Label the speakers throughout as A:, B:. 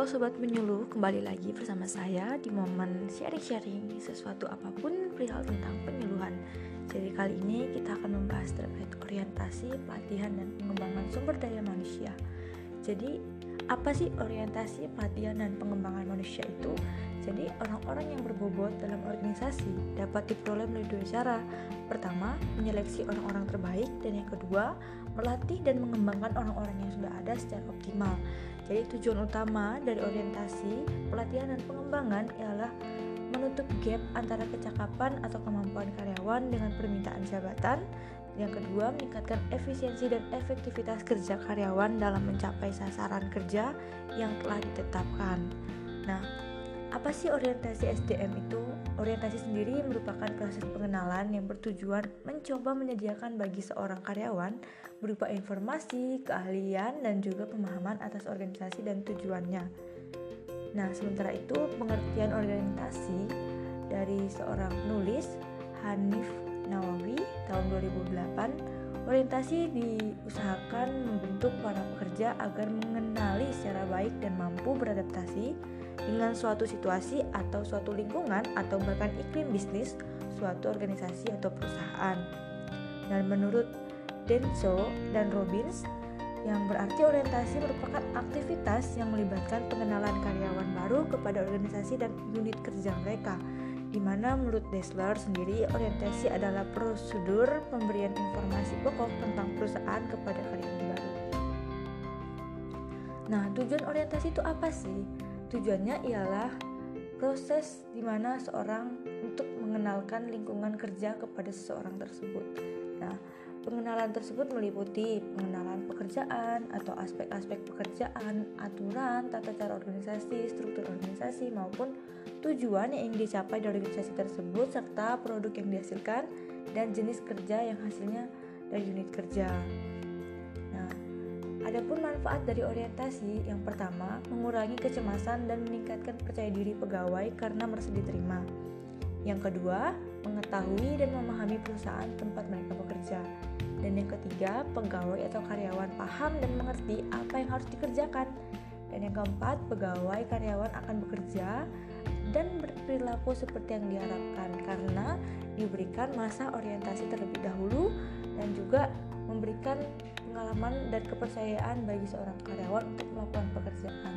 A: Halo Sobat Penyuluh, kembali lagi bersama saya di momen sharing-sharing sesuatu apa pun perihal tentang penyuluhan Jadi kali ini kita akan membahas terkait orientasi, pelatihan, dan pengembangan sumber daya manusia Jadi apa sih orientasi, pelatihan, dan pengembangan manusia itu? Jadi orang-orang yang berbobot dalam organisasi dapat diperoleh melalui dua cara Pertama, menyeleksi orang-orang terbaik Dan yang kedua, melatih dan mengembangkan orang-orang yang sudah ada secara optimal jadi tujuan utama dari orientasi, pelatihan dan pengembangan ialah menutup gap antara kecakapan atau kemampuan karyawan dengan permintaan jabatan. Yang kedua, meningkatkan efisiensi dan efektivitas kerja karyawan dalam mencapai sasaran kerja yang telah ditetapkan. Nah, apa sih orientasi SDM itu? Orientasi sendiri merupakan proses pengenalan yang bertujuan mencoba menyediakan bagi seorang karyawan berupa informasi, keahlian, dan juga pemahaman atas organisasi dan tujuannya. Nah, sementara itu pengertian orientasi dari seorang penulis Hanif Nawawi tahun 2008 orientasi diusahakan membentuk para pekerja agar mengenali secara baik dan mampu beradaptasi dengan suatu situasi atau suatu lingkungan atau bahkan iklim bisnis suatu organisasi atau perusahaan. Dan menurut Denso dan Robbins yang berarti orientasi merupakan aktivitas yang melibatkan pengenalan karyawan baru kepada organisasi dan unit kerja mereka di mana menurut Dessler sendiri orientasi adalah prosedur pemberian informasi pokok tentang perusahaan kepada karyawan baru. Nah, tujuan orientasi itu apa sih? Tujuannya ialah proses di mana seorang untuk mengenalkan lingkungan kerja kepada seseorang tersebut. Nah, Pengenalan tersebut meliputi pengenalan pekerjaan atau aspek-aspek pekerjaan, aturan, tata cara organisasi, struktur organisasi maupun tujuan yang ingin dicapai dari organisasi tersebut serta produk yang dihasilkan dan jenis kerja yang hasilnya dari unit kerja. Adapun manfaat dari orientasi yang pertama, mengurangi kecemasan dan meningkatkan percaya diri pegawai karena merasa diterima. Yang kedua, mengetahui dan memahami perusahaan tempat mereka bekerja. Dan yang ketiga, pegawai atau karyawan paham dan mengerti apa yang harus dikerjakan. Dan yang keempat, pegawai karyawan akan bekerja dan berperilaku seperti yang diharapkan karena diberikan masa orientasi terlebih dahulu dan juga memberikan pengalaman dan kepercayaan bagi seorang karyawan untuk melakukan pekerjaan.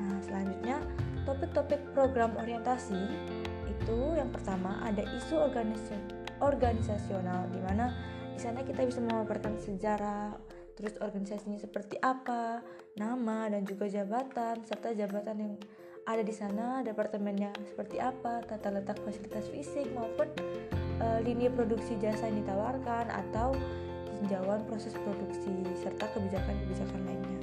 A: Nah, selanjutnya topik-topik program orientasi itu yang pertama ada isu organisasi organisasional di mana di sana kita bisa memaparkan sejarah, terus organisasinya seperti apa, nama dan juga jabatan serta jabatan yang ada di sana, departemennya seperti apa, tata letak fasilitas fisik maupun e, lini produksi jasa yang ditawarkan atau tinjauan proses produksi serta kebijakan-kebijakan lainnya.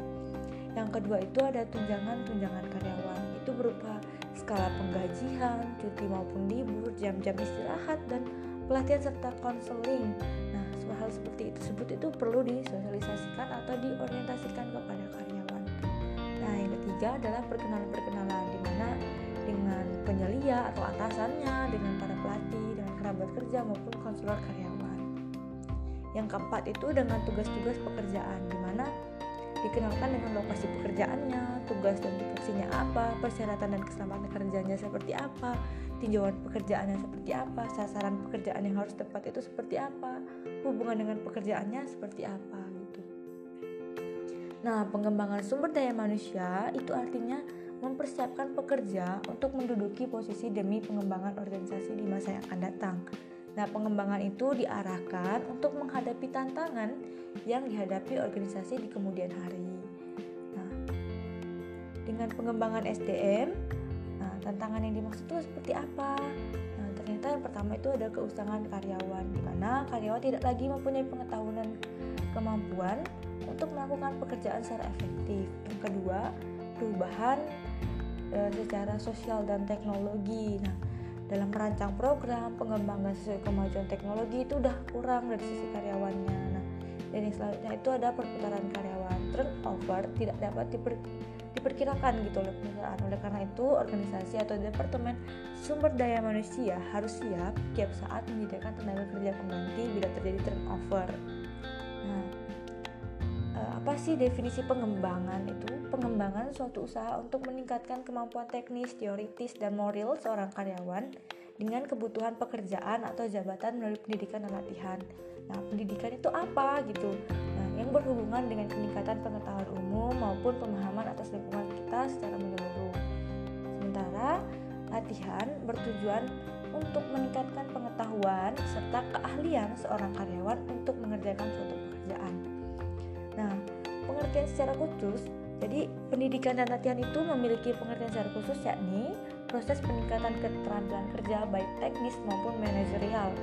A: Yang kedua itu ada tunjangan-tunjangan karyawan. Itu berupa skala penggajian, cuti maupun libur, jam-jam istirahat dan pelatihan serta konseling. Nah, hal seperti itu tersebut itu perlu disosialisasikan atau diorientasikan kepada karyawan. Nah, yang ketiga adalah perkenalan-perkenalan di mana dengan penyelia atau atasannya, dengan para pelatih, dengan kerabat kerja maupun konselor karyawan. Yang keempat itu dengan tugas-tugas pekerjaan di mana dikenalkan dengan lokasi pekerjaannya, tugas dan tupoksinya apa, persyaratan dan keselamatan kerjanya seperti apa, tinjauan pekerjaannya seperti apa, sasaran pekerjaan yang harus tepat itu seperti apa, hubungan dengan pekerjaannya seperti apa gitu. Nah, pengembangan sumber daya manusia itu artinya mempersiapkan pekerja untuk menduduki posisi demi pengembangan organisasi di masa yang akan datang. Nah, pengembangan itu diarahkan untuk menghadapi tantangan yang dihadapi organisasi di kemudian hari. Nah, dengan pengembangan SDM, nah, tantangan yang dimaksud itu seperti apa? Nah, ternyata yang pertama itu ada keusangan karyawan, di mana karyawan tidak lagi mempunyai pengetahuan dan kemampuan untuk melakukan pekerjaan secara efektif. Yang kedua, perubahan e, secara sosial dan teknologi. Nah, dalam merancang program pengembangan sesuai kemajuan teknologi itu udah kurang dari sisi karyawannya. Nah, dan yang selanjutnya itu ada perputaran karyawan turnover tidak dapat diper, diperkirakan gitu oleh perusahaan. Oleh karena itu, organisasi atau departemen sumber daya manusia harus siap tiap saat menyediakan tenaga kerja pengganti bila terjadi turnover. Sih definisi pengembangan itu? Pengembangan suatu usaha untuk meningkatkan kemampuan teknis, teoritis, dan moral seorang karyawan dengan kebutuhan pekerjaan atau jabatan melalui pendidikan dan latihan. Nah, pendidikan itu apa gitu? Nah, yang berhubungan dengan peningkatan pengetahuan umum maupun pemahaman atas lingkungan kita secara menyeluruh. Sementara latihan bertujuan untuk meningkatkan pengetahuan serta keahlian seorang karyawan untuk mengerjakan suatu pengertian secara khusus, jadi pendidikan dan latihan itu memiliki pengertian secara khusus yakni proses peningkatan keterampilan kerja baik teknis maupun manajerial.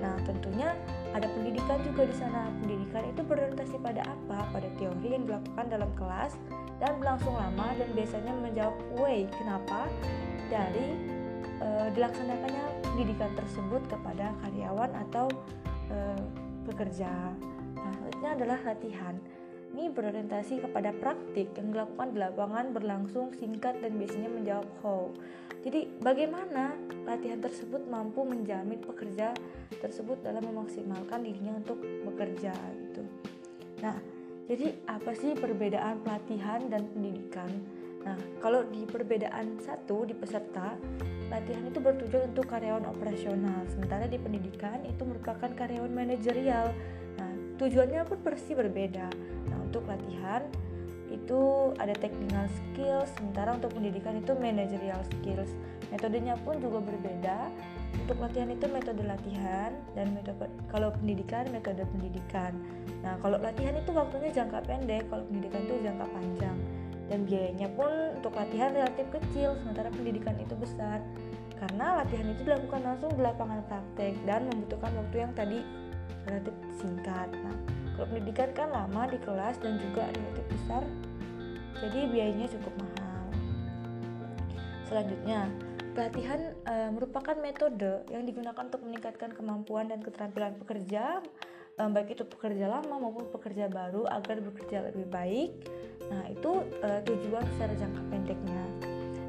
A: Nah, tentunya ada pendidikan juga di sana. Pendidikan itu berorientasi pada apa? Pada teori yang dilakukan dalam kelas dan berlangsung lama dan biasanya menjawab way kenapa dari e, dilaksanakannya pendidikan tersebut kepada karyawan atau e, pekerja. Nah, selanjutnya adalah latihan. Ini berorientasi kepada praktik yang dilakukan di lapangan berlangsung singkat dan biasanya menjawab how. Jadi bagaimana latihan tersebut mampu menjamin pekerja tersebut dalam memaksimalkan dirinya untuk bekerja gitu. Nah, jadi apa sih perbedaan pelatihan dan pendidikan? Nah, kalau di perbedaan satu di peserta, latihan itu bertujuan untuk karyawan operasional, sementara di pendidikan itu merupakan karyawan manajerial. Nah, tujuannya pun bersih berbeda untuk latihan itu ada technical skills sementara untuk pendidikan itu managerial skills. Metodenya pun juga berbeda. Untuk latihan itu metode latihan dan metode kalau pendidikan metode pendidikan. Nah kalau latihan itu waktunya jangka pendek kalau pendidikan itu jangka panjang. Dan biayanya pun untuk latihan relatif kecil sementara pendidikan itu besar. Karena latihan itu dilakukan langsung di lapangan praktek dan membutuhkan waktu yang tadi relatif singkat nah kalau pendidikan kan lama di kelas dan juga relatif besar, jadi biayanya cukup mahal. Selanjutnya, pelatihan e, merupakan metode yang digunakan untuk meningkatkan kemampuan dan keterampilan pekerja, e, baik itu pekerja lama maupun pekerja baru agar bekerja lebih baik. Nah, itu e, tujuan secara jangka pendeknya.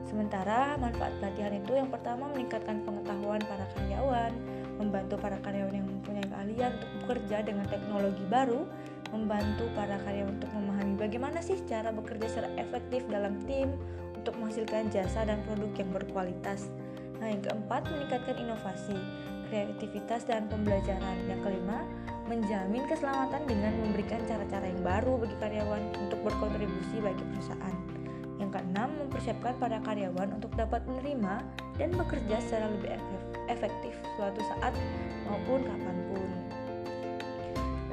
A: Sementara manfaat pelatihan itu yang pertama meningkatkan pengetahuan para karyawan, membantu para karyawan yang mempunyai keahlian untuk bekerja dengan teknologi baru, membantu para karyawan untuk memahami bagaimana sih cara bekerja secara efektif dalam tim untuk menghasilkan jasa dan produk yang berkualitas. Nah, yang keempat, meningkatkan inovasi, kreativitas dan pembelajaran. Yang kelima, menjamin keselamatan dengan memberikan cara-cara yang baru bagi karyawan untuk berkontribusi bagi perusahaan. Yang keenam, mempersiapkan para karyawan untuk dapat menerima dan bekerja secara lebih efektif suatu saat maupun kapan pun.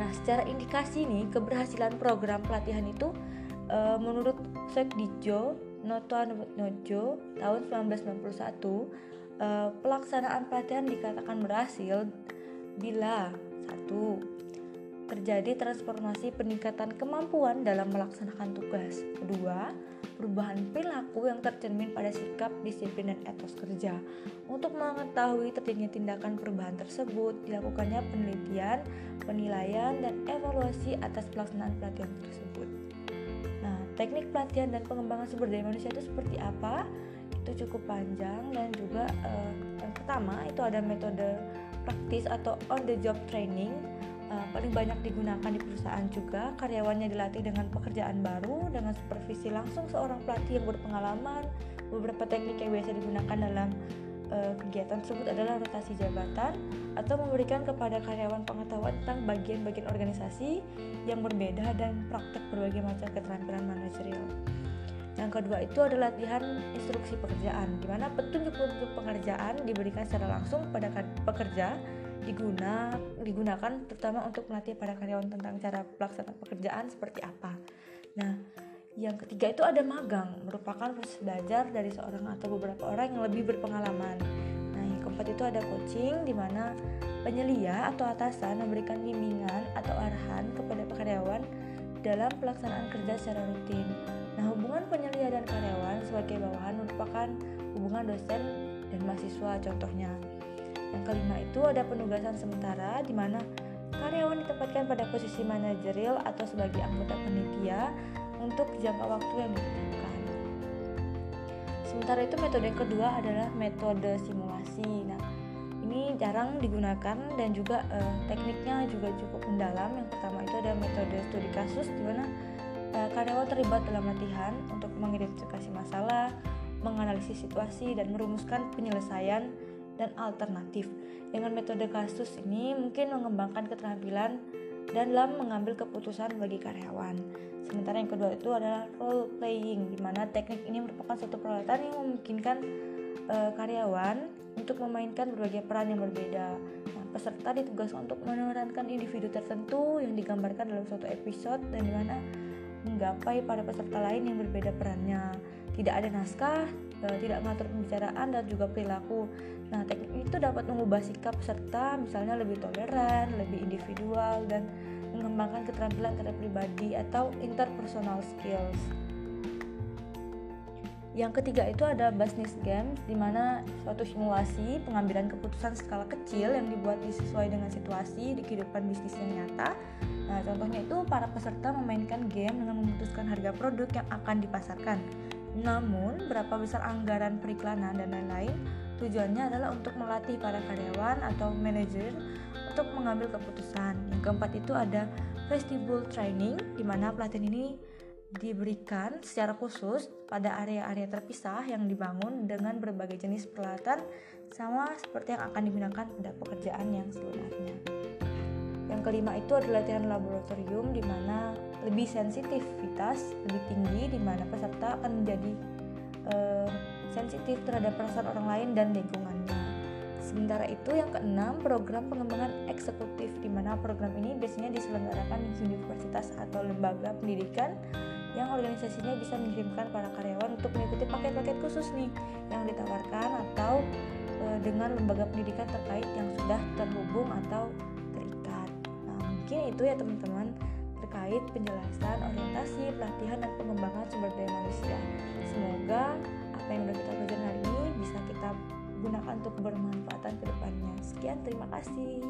A: Nah, secara indikasi nih keberhasilan program pelatihan itu e, menurut Sekdijo Noto Nojo tahun 1991 e, eh, pelaksanaan pelatihan dikatakan berhasil bila satu terjadi transformasi peningkatan kemampuan dalam melaksanakan tugas. Kedua, perubahan perilaku yang tercermin pada sikap, disiplin, dan etos kerja. Untuk mengetahui terjadinya tindakan perubahan tersebut, dilakukannya penelitian, penilaian, dan evaluasi atas pelaksanaan pelatihan tersebut. Nah, teknik pelatihan dan pengembangan sumber daya manusia itu seperti apa? Itu cukup panjang dan juga eh, yang pertama itu ada metode praktis atau on the job training uh, paling banyak digunakan di perusahaan juga. Karyawannya dilatih dengan pekerjaan baru dengan supervisi langsung seorang pelatih yang berpengalaman. Beberapa teknik yang biasa digunakan dalam uh, kegiatan tersebut adalah rotasi jabatan atau memberikan kepada karyawan pengetahuan tentang bagian-bagian organisasi yang berbeda dan praktek berbagai macam keterampilan manajerial. Yang kedua itu adalah latihan instruksi pekerjaan, di mana petunjuk-petunjuk pekerjaan diberikan secara langsung kepada pekerja diguna digunakan terutama untuk melatih para karyawan tentang cara pelaksanaan pekerjaan seperti apa. Nah, yang ketiga itu ada magang, merupakan proses belajar dari seorang atau beberapa orang yang lebih berpengalaman. Nah, yang keempat itu ada coaching di mana penyelia atau atasan memberikan bimbingan atau arahan kepada karyawan dalam pelaksanaan kerja secara rutin. Nah, hubungan penyelia dan karyawan sebagai bawahan merupakan hubungan dosen dan mahasiswa contohnya. Yang kelima itu ada penugasan sementara di mana karyawan ditempatkan pada posisi manajerial atau sebagai anggota panitia untuk jangka waktu yang ditentukan. Sementara itu metode kedua adalah metode simulasi. Nah, ini jarang digunakan dan juga eh, tekniknya juga cukup mendalam. Yang pertama itu ada metode studi kasus di mana uh, karyawan terlibat dalam latihan untuk mengidentifikasi masalah, menganalisis situasi dan merumuskan penyelesaian dan alternatif. Dengan metode kasus ini mungkin mengembangkan keterampilan dan dalam mengambil keputusan bagi karyawan. Sementara yang kedua itu adalah role playing, di mana teknik ini merupakan suatu peralatan yang memungkinkan e, karyawan untuk memainkan berbagai peran yang berbeda. Nah, peserta ditugaskan untuk memerankan individu tertentu yang digambarkan dalam suatu episode dan di mana menggapai pada peserta lain yang berbeda perannya. Tidak ada naskah, tidak mengatur pembicaraan dan juga perilaku. Nah, teknik itu dapat mengubah sikap peserta, misalnya lebih toleran, lebih individual, dan mengembangkan keterampilan terhadap pribadi atau interpersonal skills. Yang ketiga itu ada business games, di mana suatu simulasi pengambilan keputusan skala kecil yang dibuat disesuai dengan situasi di kehidupan bisnis yang nyata. Nah, contohnya itu para peserta memainkan game dengan memutuskan harga produk yang akan dipasarkan. Namun, berapa besar anggaran periklanan dan lain-lain Tujuannya adalah untuk melatih para karyawan atau manajer untuk mengambil keputusan. Yang keempat itu ada festival training, di mana pelatihan ini diberikan secara khusus pada area-area terpisah yang dibangun dengan berbagai jenis peralatan sama seperti yang akan digunakan pada pekerjaan yang sebenarnya. Yang kelima itu adalah latihan laboratorium di mana lebih sensitivitas lebih tinggi di mana peserta akan menjadi uh, sensitif terhadap perasaan orang lain dan lingkungannya. Sementara itu yang keenam, program pengembangan eksekutif di mana program ini biasanya diselenggarakan di universitas atau lembaga pendidikan yang organisasinya bisa mengirimkan para karyawan untuk mengikuti paket-paket khusus nih yang ditawarkan atau e, dengan lembaga pendidikan terkait yang sudah terhubung atau mungkin itu ya teman-teman terkait penjelasan orientasi, pelatihan dan pengembangan sumber daya manusia. Semoga apa yang sudah kita pelajari hari ini bisa kita gunakan untuk bermanfaatan ke depannya. Sekian, terima kasih.